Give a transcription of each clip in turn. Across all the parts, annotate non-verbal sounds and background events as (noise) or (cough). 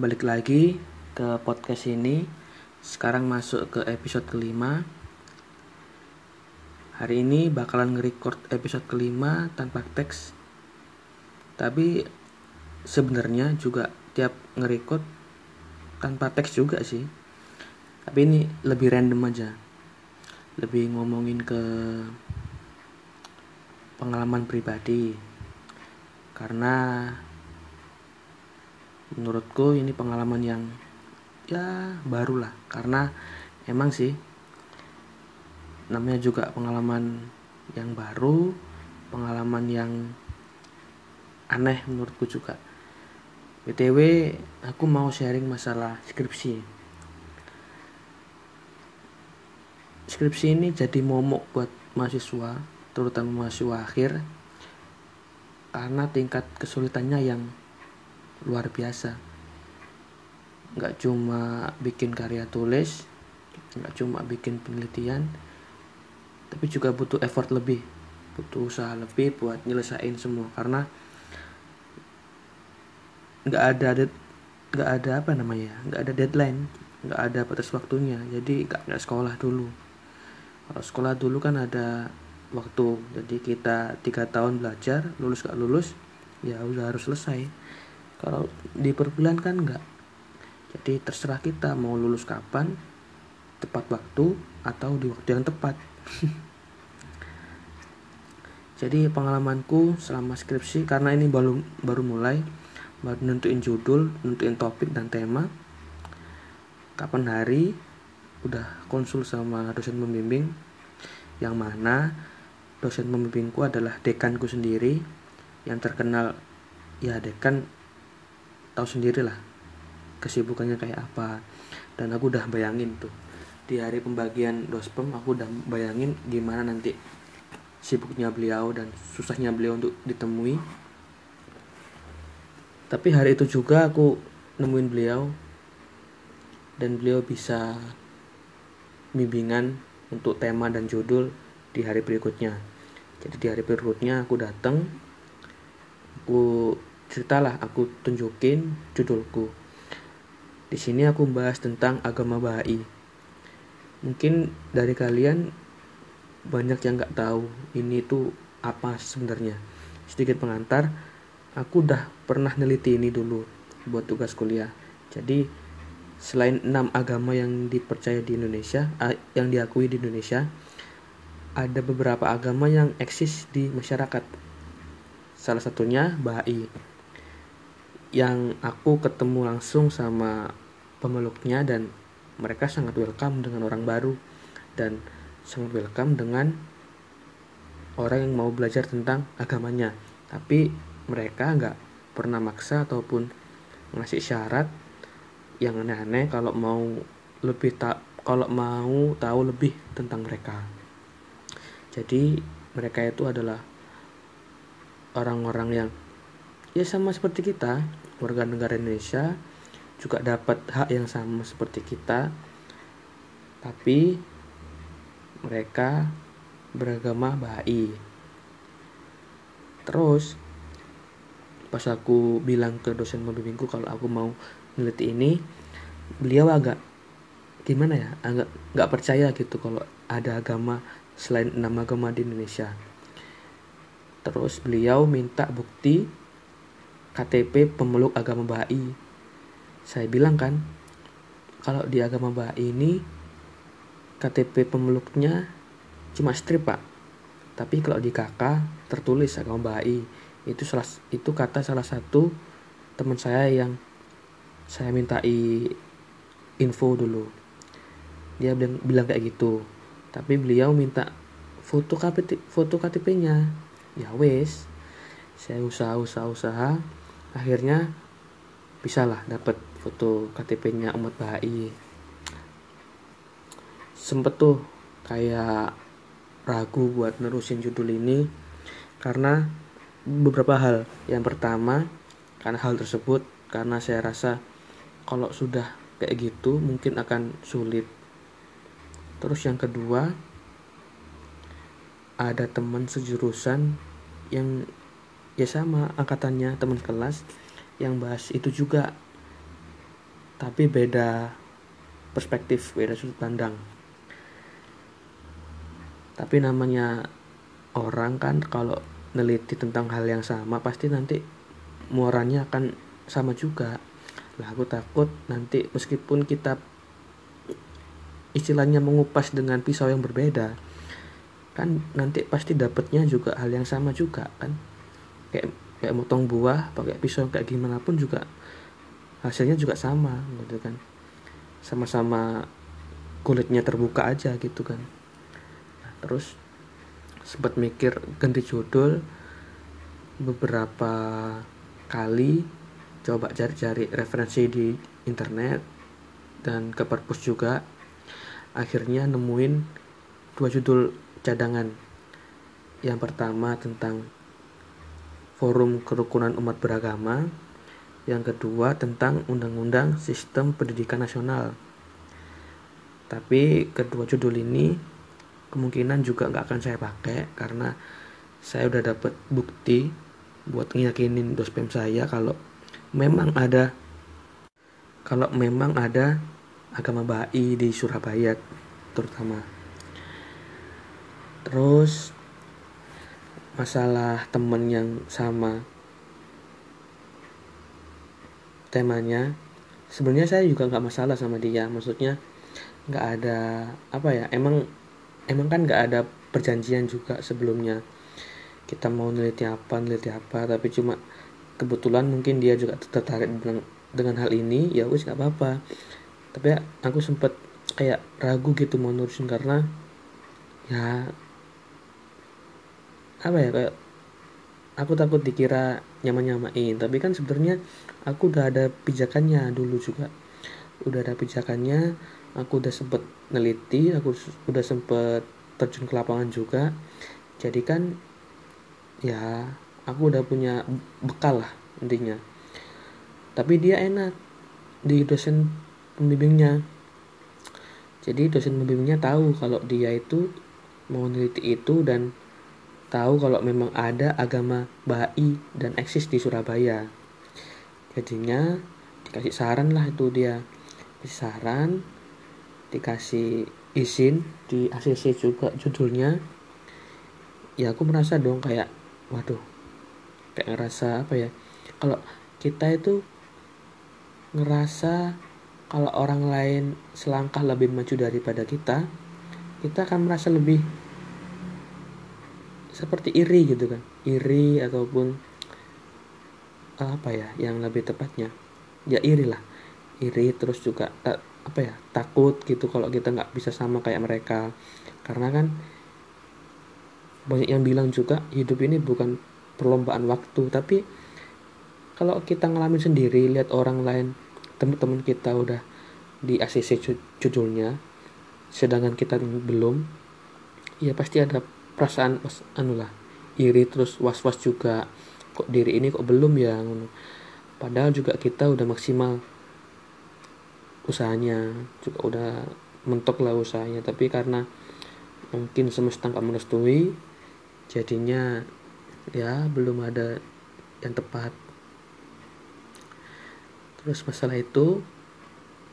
balik lagi ke podcast ini. Sekarang masuk ke episode kelima. Hari ini bakalan nge-record episode kelima tanpa teks. Tapi sebenarnya juga tiap nge-record tanpa teks juga sih. Tapi ini lebih random aja. Lebih ngomongin ke pengalaman pribadi. Karena menurutku ini pengalaman yang ya baru lah karena emang sih namanya juga pengalaman yang baru pengalaman yang aneh menurutku juga. Btw aku mau sharing masalah skripsi. Skripsi ini jadi momok buat mahasiswa terutama mahasiswa akhir karena tingkat kesulitannya yang luar biasa. Nggak cuma bikin karya tulis nggak cuma bikin penelitian tapi juga butuh effort lebih butuh usaha lebih buat nyelesain semua. Karena nggak ada nggak ada apa namanya nggak ada deadline nggak ada batas waktunya. Jadi nggak nggak sekolah dulu. Kalau sekolah dulu kan ada waktu. Jadi kita tiga tahun belajar lulus gak lulus ya udah harus selesai kalau di perbulan kan enggak. Jadi terserah kita mau lulus kapan tepat waktu atau di waktu yang tepat. (laughs) Jadi pengalamanku selama skripsi karena ini baru baru mulai baru nentuin judul nentuin topik dan tema kapan hari udah konsul sama dosen pembimbing yang mana dosen pembimbingku adalah dekanku sendiri yang terkenal ya dekan tahu sendiri lah kesibukannya kayak apa. Dan aku udah bayangin tuh di hari pembagian dospem aku udah bayangin gimana nanti sibuknya beliau dan susahnya beliau untuk ditemui. Tapi hari itu juga aku nemuin beliau dan beliau bisa bimbingan untuk tema dan judul di hari berikutnya. Jadi di hari berikutnya aku datang aku ceritalah aku tunjukin judulku. Di sini aku membahas tentang agama Bahai. Mungkin dari kalian banyak yang nggak tahu ini tuh apa sebenarnya. Sedikit pengantar, aku udah pernah neliti ini dulu buat tugas kuliah. Jadi selain enam agama yang dipercaya di Indonesia, yang diakui di Indonesia, ada beberapa agama yang eksis di masyarakat. Salah satunya Bahai yang aku ketemu langsung sama pemeluknya dan mereka sangat welcome dengan orang baru dan sangat welcome dengan orang yang mau belajar tentang agamanya. Tapi mereka nggak pernah maksa ataupun ngasih syarat yang aneh-aneh kalau mau lebih tak kalau mau tahu lebih tentang mereka. Jadi mereka itu adalah orang-orang yang ya sama seperti kita. Warga negara Indonesia juga dapat hak yang sama seperti kita. Tapi mereka beragama Bahai terus pas aku bilang ke dosen pembimbingku kalau aku mau meneliti ini beliau agak gimana ya agak nggak percaya gitu kalau ada agama selain enam agama di Indonesia. Terus beliau minta bukti KTP pemeluk agama Bahai. Saya bilang kan, kalau di agama Bahai ini KTP pemeluknya cuma strip pak. Tapi kalau di KK tertulis agama Bahai. Itu salah itu kata salah satu teman saya yang saya mintai info dulu. Dia bilang, bilang kayak gitu. Tapi beliau minta foto KTP foto KTP-nya. Ya wes. Saya usaha usaha usaha akhirnya bisa lah dapat foto KTP-nya umat Bahai. Sempet tuh kayak ragu buat nerusin judul ini karena beberapa hal. Yang pertama karena hal tersebut karena saya rasa kalau sudah kayak gitu mungkin akan sulit. Terus yang kedua ada teman sejurusan yang ya sama angkatannya teman kelas yang bahas itu juga. Tapi beda perspektif beda sudut pandang. Tapi namanya orang kan kalau neliti tentang hal yang sama pasti nanti muaranya akan sama juga. Lah aku takut nanti meskipun kita istilahnya mengupas dengan pisau yang berbeda kan nanti pasti dapatnya juga hal yang sama juga kan kayak kayak motong buah pakai pisau kayak gimana pun juga hasilnya juga sama gitu kan. Sama-sama kulitnya terbuka aja gitu kan. Nah, terus sempat mikir ganti judul beberapa kali coba cari-cari referensi di internet dan ke perpus juga. Akhirnya nemuin dua judul cadangan. Yang pertama tentang forum kerukunan umat beragama yang kedua tentang Undang-Undang Sistem Pendidikan Nasional. Tapi kedua judul ini kemungkinan juga nggak akan saya pakai karena saya udah dapat bukti buat ngiyakinin dospem saya kalau memang ada kalau memang ada agama Ba'i di Surabaya terutama. Terus masalah temen yang sama. Temanya sebenarnya saya juga nggak masalah sama dia. Maksudnya nggak ada apa ya emang emang kan nggak ada perjanjian juga sebelumnya. Kita mau neliti apa neliti apa tapi cuma kebetulan mungkin dia juga tertarik dengan dengan hal ini ya wis nggak apa-apa. Tapi ya, aku sempet kayak ragu gitu mau nurusin karena ya apa ya kayak aku takut dikira nyaman-nyamain tapi kan sebenarnya aku udah ada pijakannya dulu juga. Udah ada pijakannya aku udah sempet neliti aku udah sempet terjun ke lapangan juga. Jadi kan ya aku udah punya bekal lah intinya. Tapi dia enak di dosen pembimbingnya. Jadi dosen pembimbingnya tahu kalau dia itu mau neliti itu dan tahu kalau memang ada agama Ba'i dan eksis di Surabaya. Jadinya dikasih saran lah itu dia. Dikasih saran dikasih izin di ACC juga judulnya. Ya aku merasa dong kayak waduh kayak ngerasa apa ya? Kalau kita itu ngerasa kalau orang lain selangkah lebih maju daripada kita kita akan merasa lebih seperti iri gitu kan. Iri ataupun apa ya yang lebih tepatnya. Ya iri lah. Iri terus juga tak, apa ya takut gitu kalau kita nggak bisa sama kayak mereka. Karena kan banyak yang bilang juga hidup ini bukan perlombaan waktu. Tapi kalau kita ngalamin sendiri lihat orang lain teman-teman kita udah di ACC judulnya sedangkan kita belum ya pasti ada perasaan anu lah iri terus was-was juga. Kok diri ini kok belum ya padahal juga kita udah maksimal usahanya juga udah mentok lah usahanya. Tapi karena mungkin semesta nggak merestui jadinya ya belum ada yang tepat. Terus masalah itu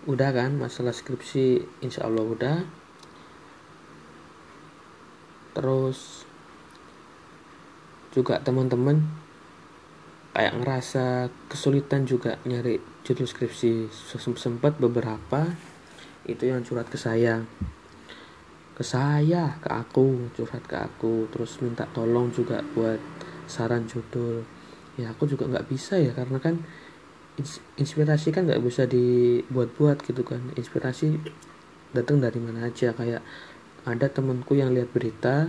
udah kan masalah skripsi insya Allah udah terus juga teman-teman kayak ngerasa kesulitan juga nyari judul skripsi sempat beberapa itu yang curhat ke saya. Ke saya ke aku curhat ke aku terus minta tolong juga buat saran judul. Ya aku juga nggak bisa ya karena kan inspirasi kan nggak bisa dibuat-buat gitu kan. Inspirasi datang dari mana aja kayak ada temanku yang lihat berita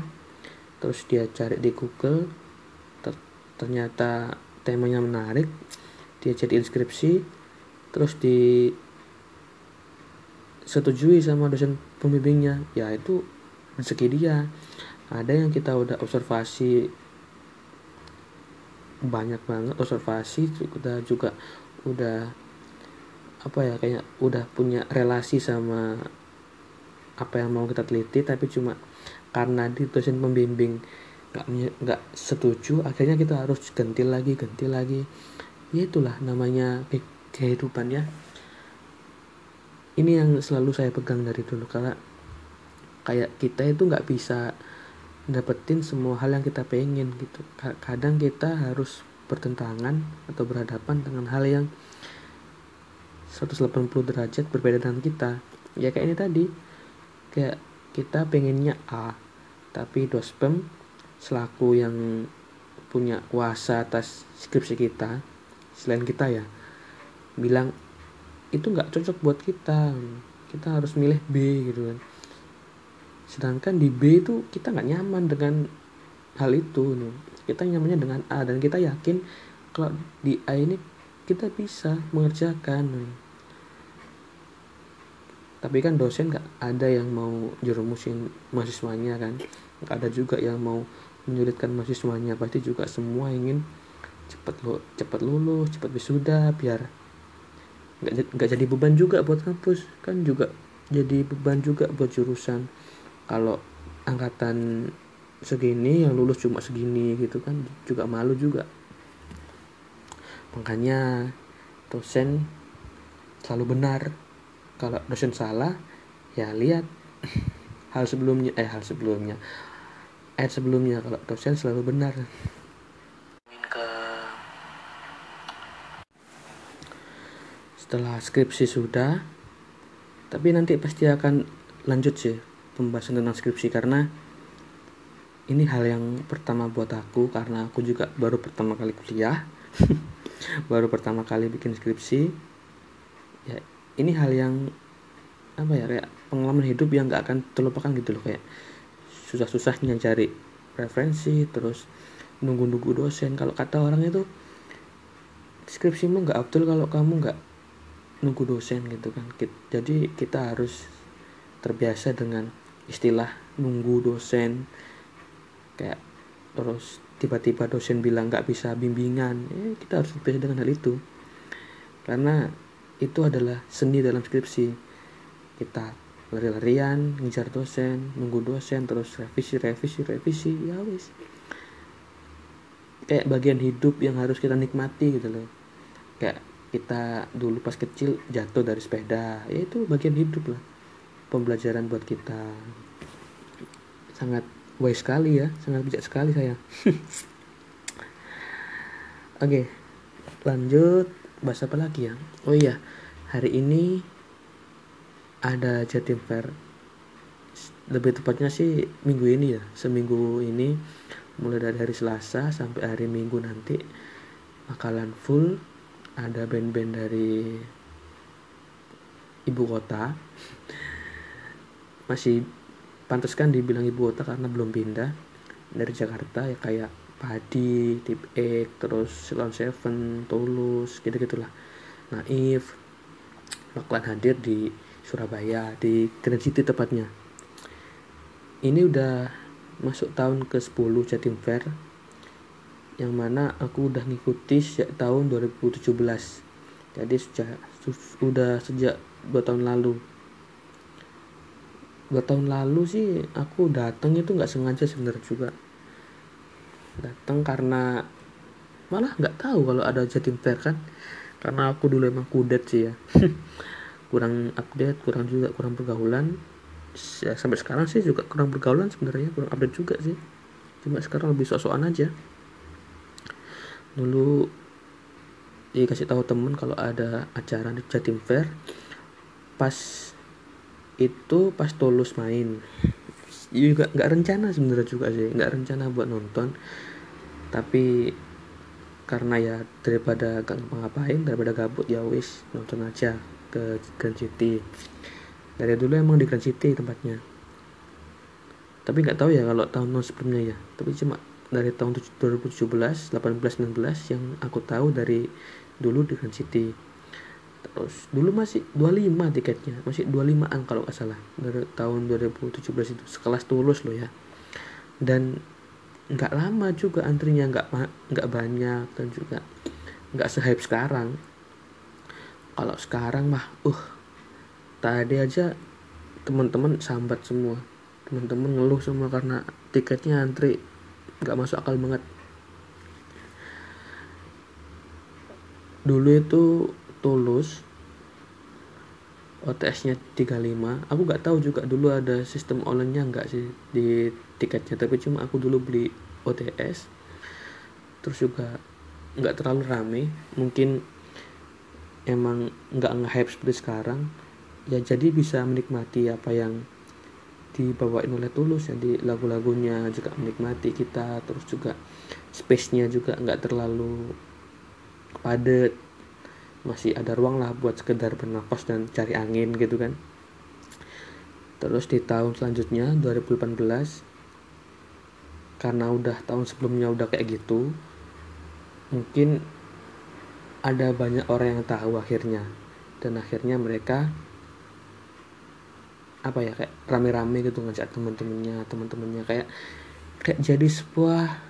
terus dia cari di Google ternyata temanya menarik dia jadi inskripsi terus di setujui sama dosen pembimbingnya. Ya itu rezeki dia. Ada yang kita udah observasi banyak banget observasi kita juga udah apa ya kayak udah punya relasi sama apa yang mau kita teliti tapi cuma karena di dosen pembimbing nggak nggak setuju akhirnya kita harus ganti lagi ganti lagi. Ya itulah namanya kehidupan ya. Ini yang selalu saya pegang dari dulu karena kayak kita itu nggak bisa dapetin semua hal yang kita pengen gitu. Kadang kita harus bertentangan atau berhadapan dengan hal yang 180 derajat berbeda dengan kita. Ya kayak ini tadi kayak kita pengennya A tapi dospem selaku yang punya kuasa atas skripsi kita selain kita ya bilang itu nggak cocok buat kita kita harus milih B gitu kan. Sedangkan di B itu kita nggak nyaman dengan hal itu nih kita nyamannya dengan A dan kita yakin kalau di A ini kita bisa mengerjakan tapi kan dosen nggak ada yang mau jerumusin mahasiswanya kan? Nggak ada juga yang mau menyulitkan mahasiswanya. Pasti juga semua ingin cepat lo cepat lulus cepat wisuda biar nggak nggak jadi beban juga buat kampus. Kan juga jadi beban juga buat jurusan. Kalau angkatan segini yang lulus cuma segini gitu kan juga malu juga. Makanya dosen selalu benar kalau dosen salah ya lihat. Hal sebelumnya eh hal sebelumnya. Ayat sebelumnya kalau dosen selalu benar. Setelah skripsi sudah tapi nanti pasti akan lanjut sih pembahasan tentang skripsi karena ini hal yang pertama buat aku karena aku juga baru pertama kali kuliah. (laughs) Baru pertama kali bikin skripsi. Ya ini hal yang apa ya kayak pengalaman hidup yang gak akan terlupakan gitu loh. Kayak susah-susahnya cari referensi terus nunggu-nunggu dosen. Kalau kata orang itu skripsimu nggak betul kalau kamu nggak nunggu dosen gitu kan. Jadi kita harus terbiasa dengan istilah nunggu dosen. Kayak terus tiba-tiba dosen bilang nggak bisa bimbingan. Ya kita harus terbiasa dengan hal itu. Karena itu adalah seni dalam skripsi. Kita lari-larian ngejar dosen nunggu dosen terus revisi revisi revisi ya wis. Kayak bagian hidup yang harus kita nikmati gitu loh. Kayak kita dulu pas kecil jatuh dari sepeda ya itu bagian hidup lah. Pembelajaran buat kita. Sangat wise sekali ya sangat bijak sekali saya. (laughs) Oke lanjut bahas apa lagi ya? Oh iya hari ini ada Jatim Fair. Lebih tepatnya sih minggu ini ya seminggu ini mulai dari hari Selasa sampai hari Minggu nanti bakalan full ada band-band dari ibu kota. (laughs) Masih pantas kan dibilang ibu kota karena belum pindah dari Jakarta ya kayak Padi, Tip X, terus Silon Seven, Tulus, gitu gitulah. Naif, bakalan hadir di Surabaya di Grand City tepatnya. Ini udah masuk tahun ke 10 Jatim Fair yang mana aku udah ngikuti sejak tahun 2017 jadi sejak sudah sejak dua tahun lalu dua tahun lalu sih aku datang itu nggak sengaja sebenarnya juga datang karena malah nggak tahu kalau ada Jatim Fair kan? Karena aku dulu emang kudet sih ya. (laughs) Kurang update kurang juga kurang pergaulan. Ya, sampai sekarang sih juga kurang pergaulan sebenarnya kurang update juga sih. Cuma sekarang lebih sosokan aja. Dulu dikasih tahu temen kalau ada acara di Jatim Fair pas itu pas tulus main juga nggak rencana sebenarnya juga sih. Nggak rencana buat nonton. Tapi karena ya daripada gak ngapain daripada gabut ya wis nonton aja ke Grand City. Dari dulu emang di Grand City tempatnya. Tapi nggak tahu ya kalau tahun-tahun sebelumnya ya. Tapi cuma dari tahun 2017 18 19 yang aku tahu dari dulu di Grand City terus dulu masih 25 tiketnya masih 25an kalau nggak salah dari tahun 2017 itu sekelas tulus loh ya. Dan nggak lama juga antrinya nggak nggak banyak dan juga nggak sehype sekarang. Kalau sekarang mah uh tadi aja teman-teman sambat semua. Teman-teman ngeluh semua karena tiketnya antri nggak masuk akal banget. Dulu itu tulus OTS nya 35 aku nggak tahu juga dulu ada sistem online nya nggak sih di tiketnya tapi cuma aku dulu beli OTS terus juga nggak terlalu rame. Mungkin emang nggak nge-hype seperti sekarang. Ya jadi bisa menikmati apa yang dibawain oleh Tulus ya di lagu-lagunya juga menikmati kita. Terus juga space-nya juga nggak terlalu padat masih ada ruang lah buat sekedar bernafas dan cari angin gitu kan. Terus di tahun selanjutnya 2018 karena udah tahun sebelumnya udah kayak gitu mungkin ada banyak orang yang tahu akhirnya. Dan akhirnya mereka apa ya kayak rame-rame gitu ngajak teman-temannya teman-temannya kayak kayak jadi sebuah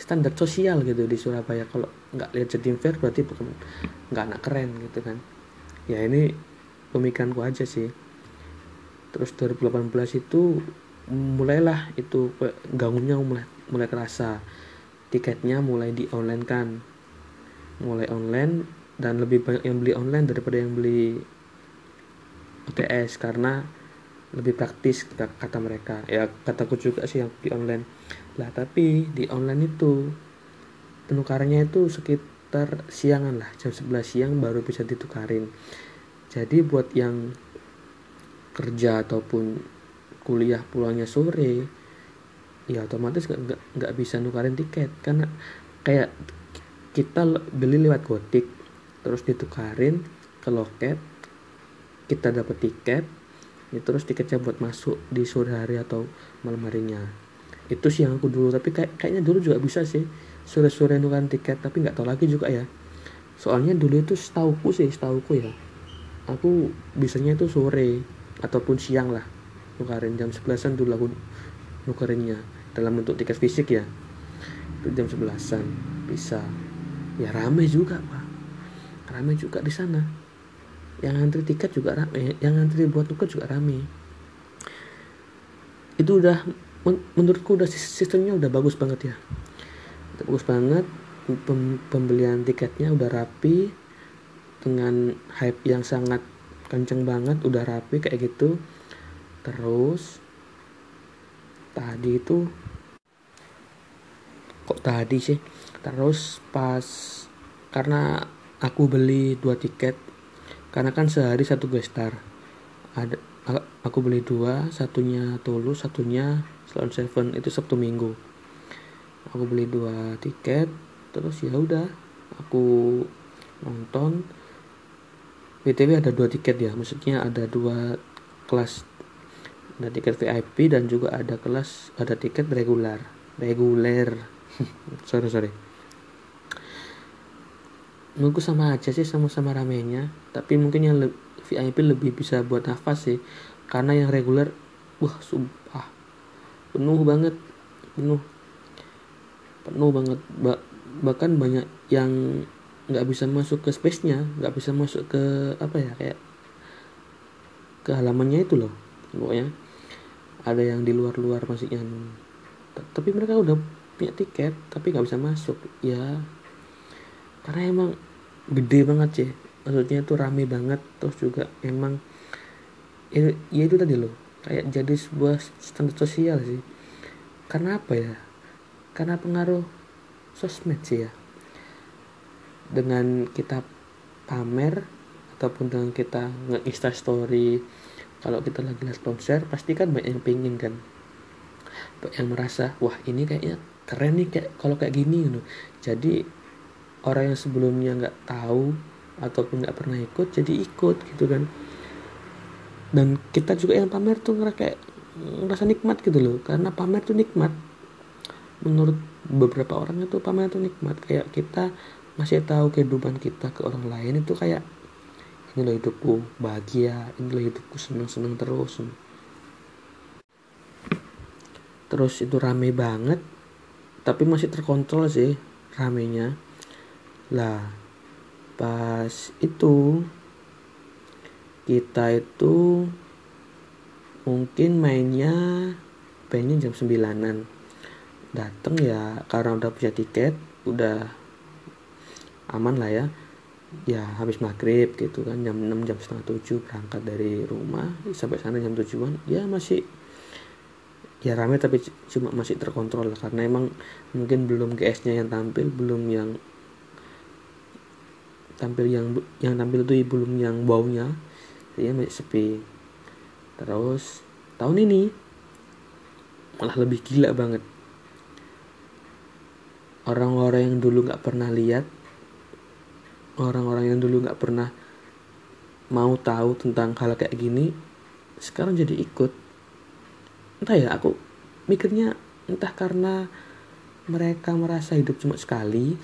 standar sosial gitu di Surabaya. Kalau nggak lihat Jatim Fair berarti bukan nggak anak keren gitu kan. Ya ini pemikiranku aja sih. Terus 2018 itu mulailah itu ganggunya mulai mulai kerasa. Tiketnya mulai di online kan mulai online dan lebih banyak yang beli online daripada yang beli UTS karena lebih praktis kata mereka. Ya kataku juga sih yang di online lah tapi di online itu penukarannya itu sekitar siangan lah jam 11 siang baru bisa ditukarin. Jadi buat yang kerja ataupun kuliah pulangnya sore ya otomatis nggak bisa nukarin tiket. Karena kayak kita beli lewat gotik terus ditukarin ke loket kita dapat tiket ya terus tiketnya buat masuk di sore hari atau malam harinya itu sih yang aku dulu tapi kayak kayaknya dulu juga bisa sih. Sore-sore nukarin tiket tapi nggak tahu lagi juga ya. Soalnya dulu itu setauku sih setauku ya. Aku bisanya itu sore ataupun siang lah. Nukarin jam sebelasan dulu aku nukarinnya dalam bentuk tiket fisik ya. Itu jam sebelasan bisa. Ya rame juga pak. Rame juga di sana. Yang antri tiket juga rame yang antri buat tukar juga rame. Itu udah menurutku udah sistemnya udah bagus banget ya. Udah bagus banget pembelian tiketnya udah rapi dengan hype yang sangat kenceng banget udah rapi kayak gitu. Terus tadi itu kok tadi sih? Terus pas karena aku beli dua tiket karena kan sehari satu gestar. Ada aku beli dua satunya tulus satunya Salon Seven itu Sabtu Minggu. Aku beli dua tiket terus ya udah aku nonton. BTW ada dua tiket ya maksudnya ada dua kelas. Ada tiket VIP dan juga ada kelas ada tiket reguler reguler. (laughs) Sorry sorry. Menurutku sama aja sih sama-sama ramenya. Tapi mungkin yang le VIP lebih bisa buat nafas sih. Karena yang reguler wah penuh banget. Penuh. Penuh banget. Ba bahkan banyak yang nggak bisa masuk ke space nya nggak bisa masuk ke apa ya kayak ke halamannya itu loh pokoknya. Ada yang di luar-luar masih yang tapi mereka udah punya tiket tapi nggak bisa masuk. Ya karena emang gede banget sih. Maksudnya itu rame banget terus juga emang ya, ya itu tadi loh kayak jadi sebuah standar sosial sih. Karena apa ya? Karena pengaruh sosmed sih ya. Dengan kita pamer ataupun dengan kita nge story kalau kita lagi lihat konser pasti kan banyak yang pingin kan. Banyak yang merasa wah ini kayaknya keren nih kayak kalau kayak gini gitu. Jadi orang yang sebelumnya nggak tahu ataupun nggak pernah ikut jadi ikut gitu kan dan kita juga yang pamer tuh ngerasa kayak ngerasa nikmat gitu loh. Karena pamer tuh nikmat. Menurut beberapa orang itu pamer tuh nikmat. Kayak kita masih tahu kehidupan kita ke orang lain itu kayak ini loh hidupku bahagia ini loh hidupku seneng seneng terus. Terus itu rame banget tapi masih terkontrol sih ramenya. Lah pas itu kita itu mungkin mainnya pengen jam sembilanan. Dateng ya karena udah punya tiket udah aman lah ya. Ya habis maghrib gitu kan jam 6 jam setengah tujuh berangkat dari rumah. Sampai sana jam tujuan ya masih ya rame tapi cuma masih terkontrol lah. Karena emang mungkin belum GS-nya yang tampil belum yang tampil yang yang tampil itu belum yang baunya masih sepi. Terus tahun ini malah lebih gila banget. Orang-orang yang dulu nggak pernah lihat orang-orang yang dulu nggak pernah mau tahu tentang hal kayak gini sekarang jadi ikut. Entah ya aku mikirnya entah karena mereka merasa hidup cuma sekali.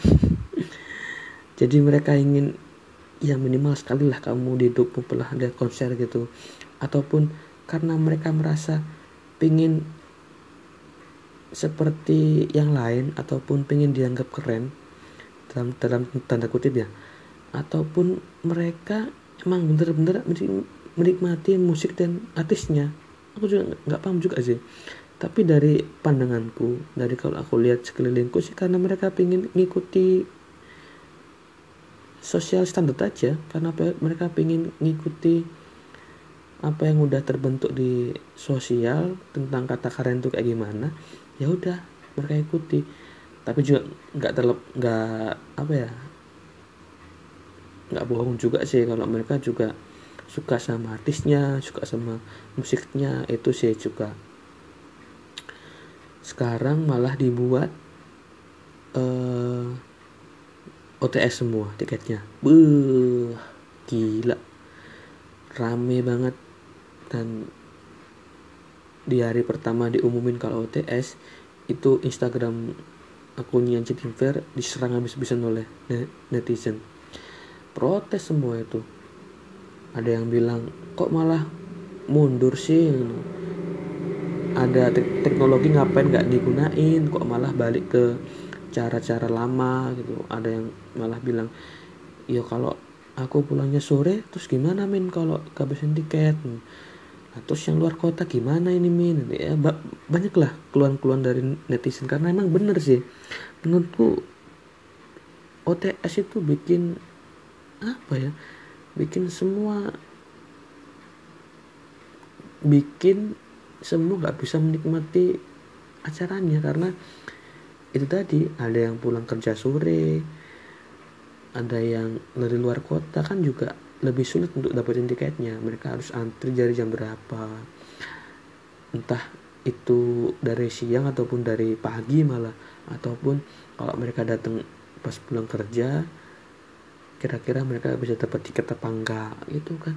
(laughs) Jadi mereka ingin ya minimal sekali lah kamu di hidupmu pernah lihat konser gitu. Ataupun karena mereka merasa pingin seperti yang lain ataupun pingin dianggap keren dalam dalam tanda kutip ya. Ataupun mereka emang bener-bener menikmati musik dan artisnya. Aku juga nggak paham juga sih. Tapi dari pandanganku dari kalau aku lihat sekelilingku sih karena mereka pingin ngikuti sosial standar aja karena mereka pingin ngikuti apa yang udah terbentuk di sosial tentang kata keren itu kayak gimana ya udah mereka ikuti. Tapi juga nggak terlep nggak apa ya nggak bohong juga sih kalau mereka juga suka sama artisnya suka sama musiknya itu sih juga. Sekarang malah dibuat uh, OTS semua tiketnya. Beuh, gila. Rame banget. Dan di hari pertama diumumin kalau OTS itu Instagram akunnya Jatim Fair diserang habis-habisan oleh netizen. Protes semua itu. Ada yang bilang kok malah mundur sih? Ada te teknologi ngapain nggak digunain? Kok malah balik ke cara-cara lama gitu. Ada yang malah bilang ya kalau aku pulangnya sore terus gimana min kalau kehabisan tiket? Nah, terus yang luar kota gimana ini min? Ya ba banyak lah keluhan-keluhan dari netizen karena emang bener sih. Menurutku OTS itu bikin apa ya bikin semua bikin semua nggak bisa menikmati acaranya karena itu tadi ada yang pulang kerja sore ada yang dari luar kota kan juga lebih sulit untuk dapetin tiketnya. Mereka harus antri dari jam berapa. Entah itu dari siang ataupun dari pagi malah. Ataupun kalau mereka datang pas pulang kerja kira-kira mereka bisa dapat tiket apa enggak itu kan.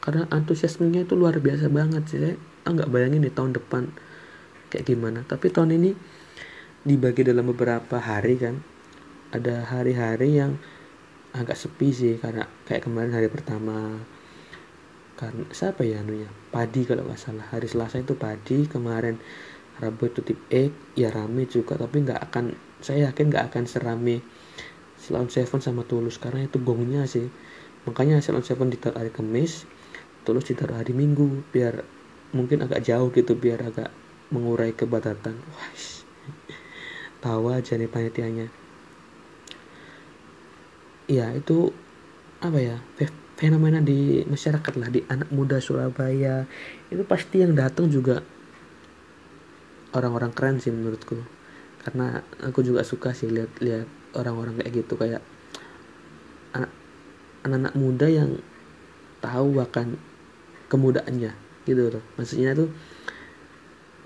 Karena antusiasmenya itu luar biasa banget sih saya nggak bayangin di tahun depan kayak gimana. Tapi tahun ini dibagi dalam beberapa hari kan. Ada hari-hari yang agak sepi sih karena kayak kemarin hari pertama. Karena siapa ya anunya? Padi kalau nggak salah. Hari selasa itu padi kemarin rabu itu tip E ya rame juga tapi nggak akan saya yakin nggak akan serame Salon Seven sama Tulus karena itu gongnya sih. Makanya Salon Seven ditaruh hari Kamis Tulus ditaruh hari Minggu biar mungkin agak jauh gitu biar agak mengurai kebadatan wah tawa aja nih panitianya. Ya itu apa ya fenomena di masyarakat lah di anak muda Surabaya. Itu pasti yang datang juga orang-orang keren sih menurutku. Karena aku juga suka sih lihat-lihat orang-orang kayak gitu kayak anak-anak muda yang tahu akan kemudaannya gitu loh. Maksudnya tuh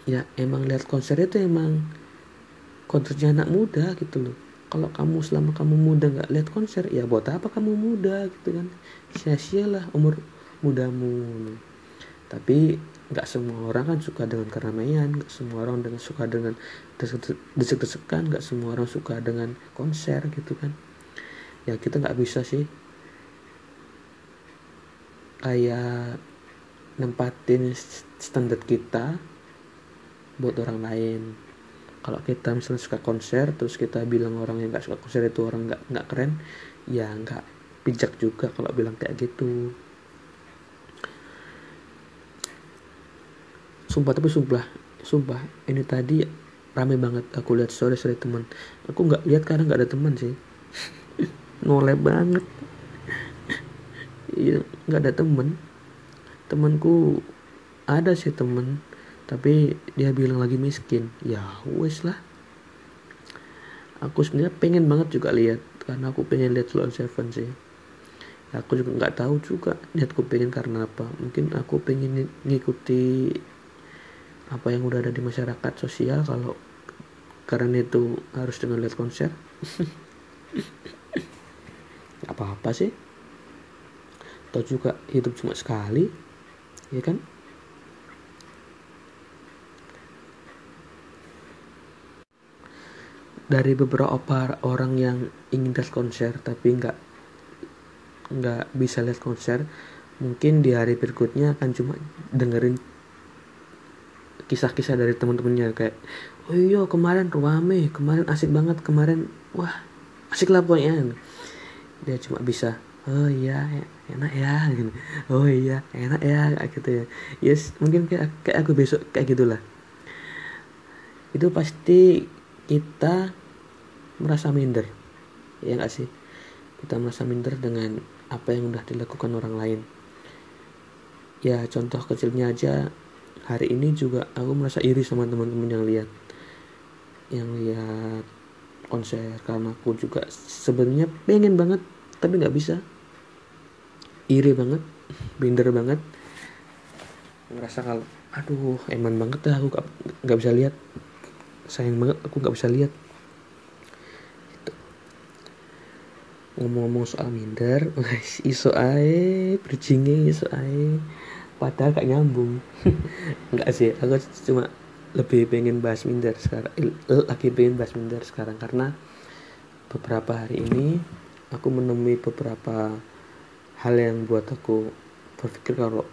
ya emang lihat konser itu emang konsernya anak muda gitu loh. Kalau kamu selama kamu muda nggak lihat konser ya buat apa kamu muda gitu kan? Sia-sialah umur mudamu. Tapi nggak semua orang kan suka dengan keramaian nggak semua orang dengan suka dengan desek-desekan nggak semua orang suka dengan konser gitu kan? Ya kita nggak bisa sih. Kayak nempatin standar kita buat orang lain kalau kita misalnya suka konser terus kita bilang orang yang nggak suka konser itu orang nggak nggak keren ya nggak bijak juga kalau bilang kayak gitu. Sumpah tapi sumpah sumpah ini tadi rame banget aku lihat story teman. Aku nggak lihat karena nggak ada teman sih. (laughs) Nolep banget. Iya nggak ada temen temanku ada sih temen tapi dia bilang lagi miskin. Ya wes lah. Aku sebenarnya pengen banget juga lihat karena aku pengen lihat Sloan Seven sih. Aku juga nggak tahu juga niatku pengen karena apa. Mungkin aku pengen ngikuti apa yang udah ada di masyarakat sosial kalau karena itu harus dengan lihat konser. Apa-apa sih. Atau juga hidup cuma sekali ya kan dari beberapa orang yang ingin lihat konser tapi nggak nggak bisa lihat konser mungkin di hari berikutnya akan cuma dengerin kisah-kisah dari teman-temannya kayak oh iya kemarin ruame kemarin asik banget kemarin wah asik lah pokoknya. Dia cuma bisa oh iya enak ya gitu. oh iya enak ya gitu ya. Yes mungkin kayak kayak aku besok kayak gitulah. Itu pasti kita merasa minder. Ya nggak sih? Kita merasa minder dengan apa yang udah dilakukan orang lain. Ya contoh kecilnya aja hari ini juga aku merasa iri sama teman-teman yang lihat. Yang lihat konser karena aku juga sebenarnya pengen banget tapi nggak bisa. Iri banget minder banget. Ngerasa kalau aduh eman banget dah aku nggak bisa lihat. Sayang banget aku nggak bisa lihat ngomong-ngomong soal minder iso ae bridgingnya iso ae. Padahal gak nyambung. (laughs) Enggak sih aku cuma lebih pengen bahas minder sekarang lagi pengen bahas minder sekarang karena beberapa hari ini aku menemui beberapa hal yang buat aku berpikir kalau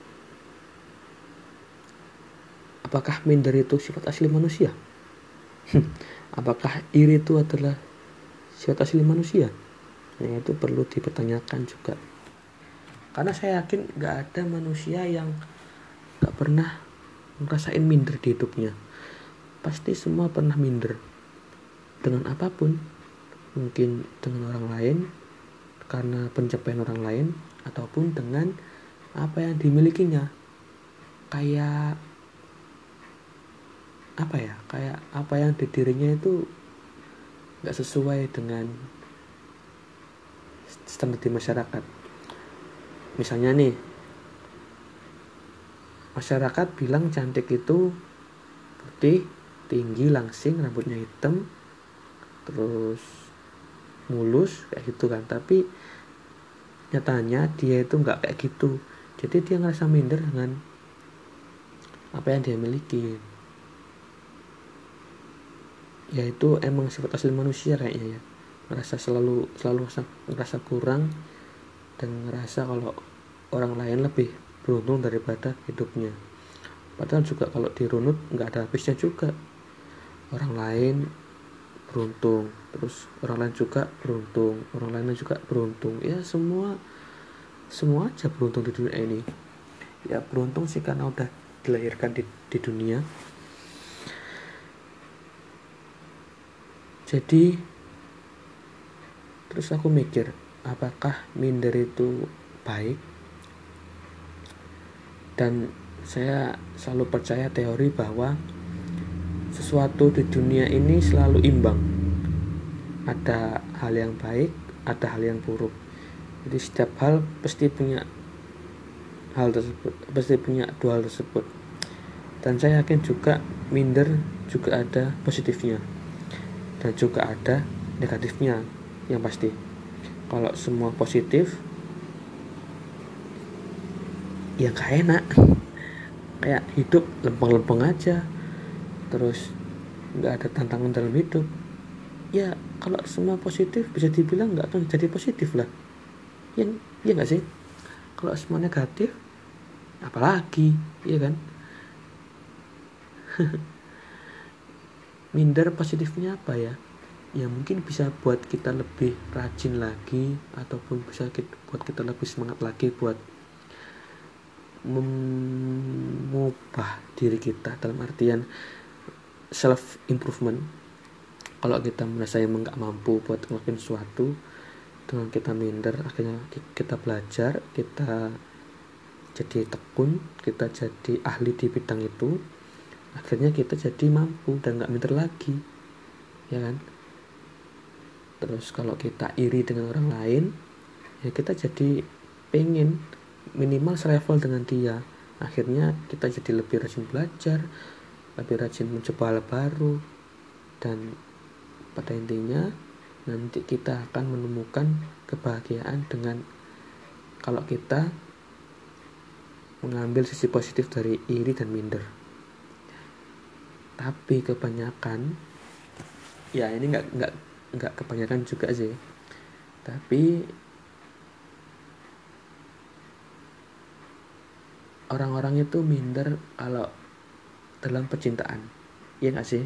apakah minder itu sifat asli manusia? (laughs) Apakah iri itu adalah sifat asli manusia itu perlu dipertanyakan juga. Karena saya yakin gak ada manusia yang gak pernah ngerasain minder di hidupnya. Pasti semua pernah minder. Dengan apa pun. Mungkin dengan orang lain. Karena pencapaian orang lain. Ataupun dengan apa yang dimilikinya. Kayak apa ya kayak apa yang di dirinya itu gak sesuai dengan standar di masyarakat. Misalnya nih masyarakat bilang cantik itu putih tinggi langsing rambutnya hitam terus mulus kayak gitu kan. Tapi nyatanya dia itu nggak kayak gitu. Jadi dia ngerasa minder dengan apa yang dia miliki. Yaitu emang sifat asli manusia kayaknya ya ngerasa selalu selalu ngerasa kurang dan ngerasa kalau orang lain lebih beruntung daripada hidupnya. Padahal juga kalau dirunut nggak ada habisnya juga. Orang lain beruntung terus orang lain juga beruntung orang lain juga beruntung. Ya semua semua aja beruntung di dunia ini. Ya beruntung sih karena udah dilahirkan di, di dunia. Jadi terus aku mikir apakah minder itu baik? Dan saya selalu percaya teori bahwa sesuatu di dunia ini selalu imbang. Ada hal yang baik ada hal yang buruk. Jadi setiap hal pasti punya hal tersebut pasti punya dua hal tersebut. Dan saya yakin juga minder juga ada positifnya. Dan juga ada negatifnya yang pasti. Kalau semua positif ya gak enak. Kayak hidup lempeng-lempeng aja. Terus nggak ada tantangan dalam hidup. Ya kalau semua positif bisa dibilang nggak akan jadi positif lah. Ya ya nggak sih? Kalau semua negatif apalagi ya kan? (laughs) Minder positifnya apa ya ya mungkin bisa buat kita lebih rajin lagi ataupun bisa kita, buat kita lebih semangat lagi buat mengubah diri kita dalam artian self improvement. Kalau kita merasa emang nggak mampu buat ngelakuin sesuatu dengan kita minder akhirnya kita belajar kita jadi tekun kita jadi ahli di bidang itu akhirnya kita jadi mampu dan nggak minder lagi. Ya kan terus kalau kita iri dengan orang lain ya kita jadi pengen minimal selevel dengan dia. Akhirnya kita jadi lebih rajin belajar lebih rajin mencoba hal baru. Dan pada intinya nanti kita akan menemukan kebahagiaan dengan kalau kita mengambil sisi positif dari iri dan minder. Tapi kebanyakan ya ini nggak nggak nggak kebanyakan juga sih. Tapi orang-orang itu minder kalau dalam percintaan. Ya nggak sih?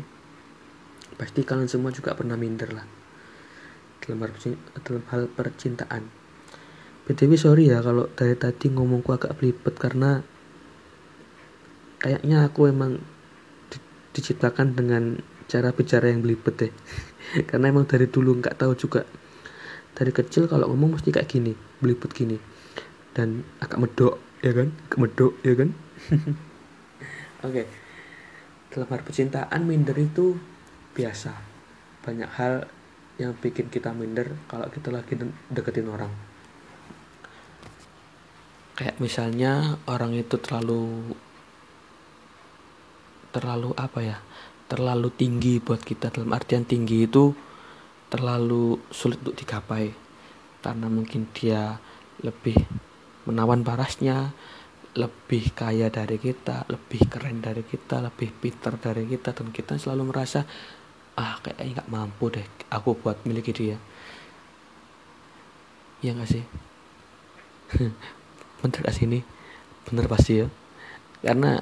Pasti kalian semua juga pernah minder lah dalam dalam hal percintaan. Btw sorry ya kalau dari tadi ngomongku agak belibet karena kayaknya aku emang di, diciptakan dengan cara bicara yang belibet deh (laughs) karena emang dari dulu nggak tahu juga. Dari kecil kalau ngomong mesti kayak gini belibet gini. Dan agak medok ya kan? Agak medok ya kan? (laughs) Oke. Okay. dalam hal percintaan minder itu biasa. Banyak hal yang bikin kita minder kalau kita lagi deketin orang. Kayak misalnya orang itu terlalu terlalu apa ya terlalu tinggi buat kita dalam artian tinggi itu terlalu sulit untuk digapai. Karena mungkin dia lebih menawan parasnya lebih kaya dari kita, lebih keren dari kita, lebih pintar dari kita dan kita selalu merasa ah kayaknya nggak mampu deh aku buat miliki dia. Ya nggak sih? (laughs) Bener gak sih ini? Bener pasti ya? Karena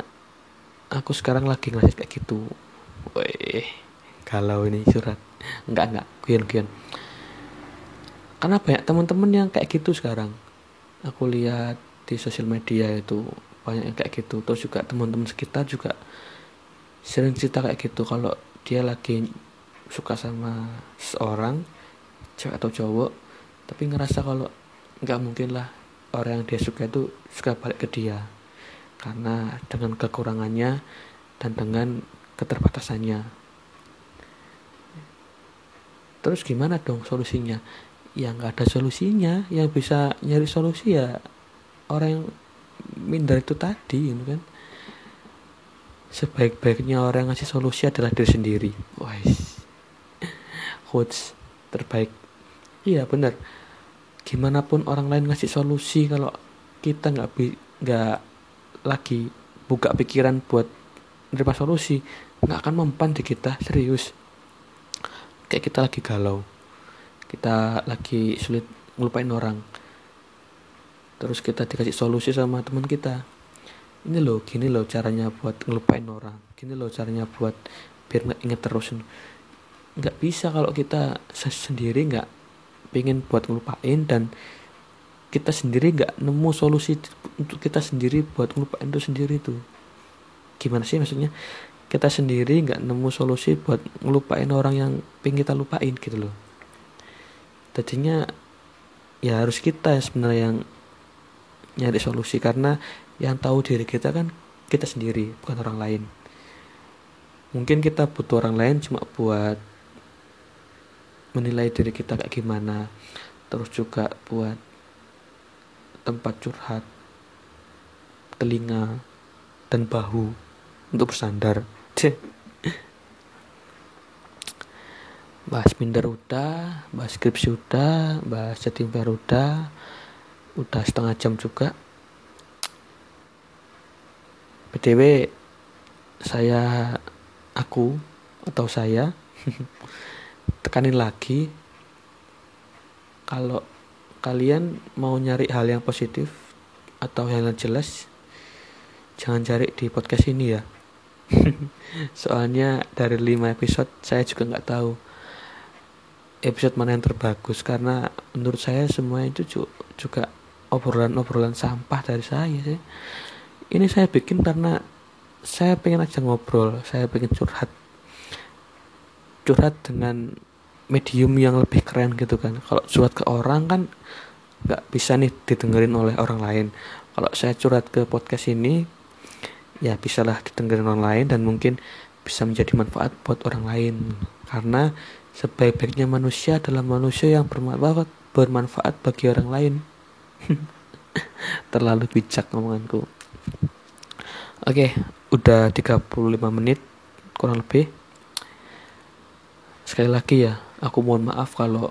aku sekarang lagi ngeliat kayak gitu Wih, kalau ini surat. Nggak nggak kian kian karena banyak teman-teman yang kayak gitu sekarang. Aku lihat di sosial media itu banyak yang kayak gitu. Terus juga teman-teman sekitar juga sering cerita kayak gitu. Kalau dia lagi suka sama seorang cewek atau cowok tapi ngerasa kalau nggak mungkin lah orang yang dia suka itu suka balik ke dia. Karena dengan kekurangannya dan dengan keterbatasannya. Terus gimana dong solusinya? Ya nggak ada solusinya. Yang bisa nyari solusi ya orang yang minder itu tadi gitu kan. Sebaik-baiknya orang yang ngasih solusi adalah diri sendiri. Wah (laughs) quotes terbaik. Iya benar. Gimana pun orang lain ngasih solusi kalau kita nggak nggak lagi buka pikiran buat menerima solusi nggak akan mempan di kita serius. Kayak kita lagi galau. Kita lagi sulit ngelupain orang. Terus kita dikasih solusi sama teman kita. Ini loh gini loh caranya buat ngelupain orang. Gini loh caranya buat biar nggak inget terus. Nggak bisa kalau kita sendiri nggak pengen buat ngelupain dan kita sendiri nggak nemu solusi untuk kita sendiri buat ngelupain itu sendiri tuh. Gimana sih maksudnya kita sendiri nggak nemu solusi buat ngelupain orang yang pengen kita lupain gitu loh tadinya ya harus kita sebenarnya yang nyari solusi karena yang tahu diri kita kan kita sendiri bukan orang lain mungkin kita butuh orang lain cuma buat menilai diri kita kayak gimana terus juga buat tempat curhat telinga dan bahu untuk bersandar. Bahas minder udah bahas skripsi udah bahas setting udah udah setengah jam juga. Btw saya aku atau saya (laughs) tekanin lagi. Kalau kalian mau nyari hal yang positif atau hal yang jelas jangan cari di podcast ini ya (laughs) soalnya dari 5 episode saya juga nggak tahu episode mana yang terbagus. Karena menurut saya semua itu juga obrolan-obrolan sampah dari saya sih. Ini saya bikin karena saya pengen aja ngobrol saya pengen curhat. Curhat dengan medium yang lebih keren gitu kan. Kalau curhat ke orang kan nggak bisa nih didengerin oleh orang lain. Kalau saya curhat ke podcast ini ya bisalah didengerin orang lain dan mungkin bisa menjadi manfaat buat orang lain. Karena sebaik-baiknya manusia adalah manusia yang bermanfaat bermanfaat bagi orang lain. (laughs) Terlalu bijak ngomonganku. Oke udah 35 menit kurang lebih. Sekali lagi ya aku mohon maaf kalau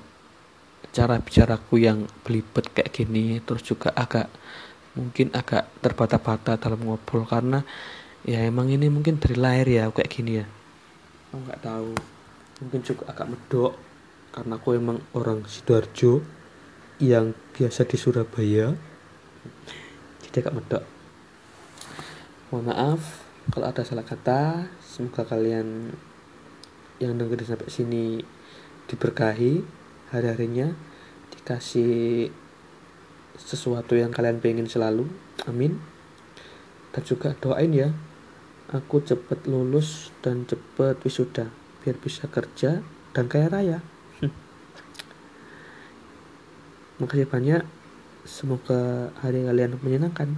cara bicaraku yang belibet kayak gini terus juga agak mungkin agak terbata-bata dalam ngobrol karena ya emang ini mungkin dari lahir ya kayak gini ya. Aku nggak tahu. Mungkin juga agak medok karena aku emang orang sidoarjo yang biasa di Surabaya. Jadi agak medok. Mohon maaf kalau ada salah kata. Semoga kalian yang dengerin sampai sini diberkahi hari-harinya. Dikasih sesuatu yang kalian pengen selalu. Amin. Dan juga doain ya aku cepet lulus dan cepet wisuda biar bisa kerja dan kaya raya. (laughs) Makasih banyak. Semoga hari kalian menyenangkan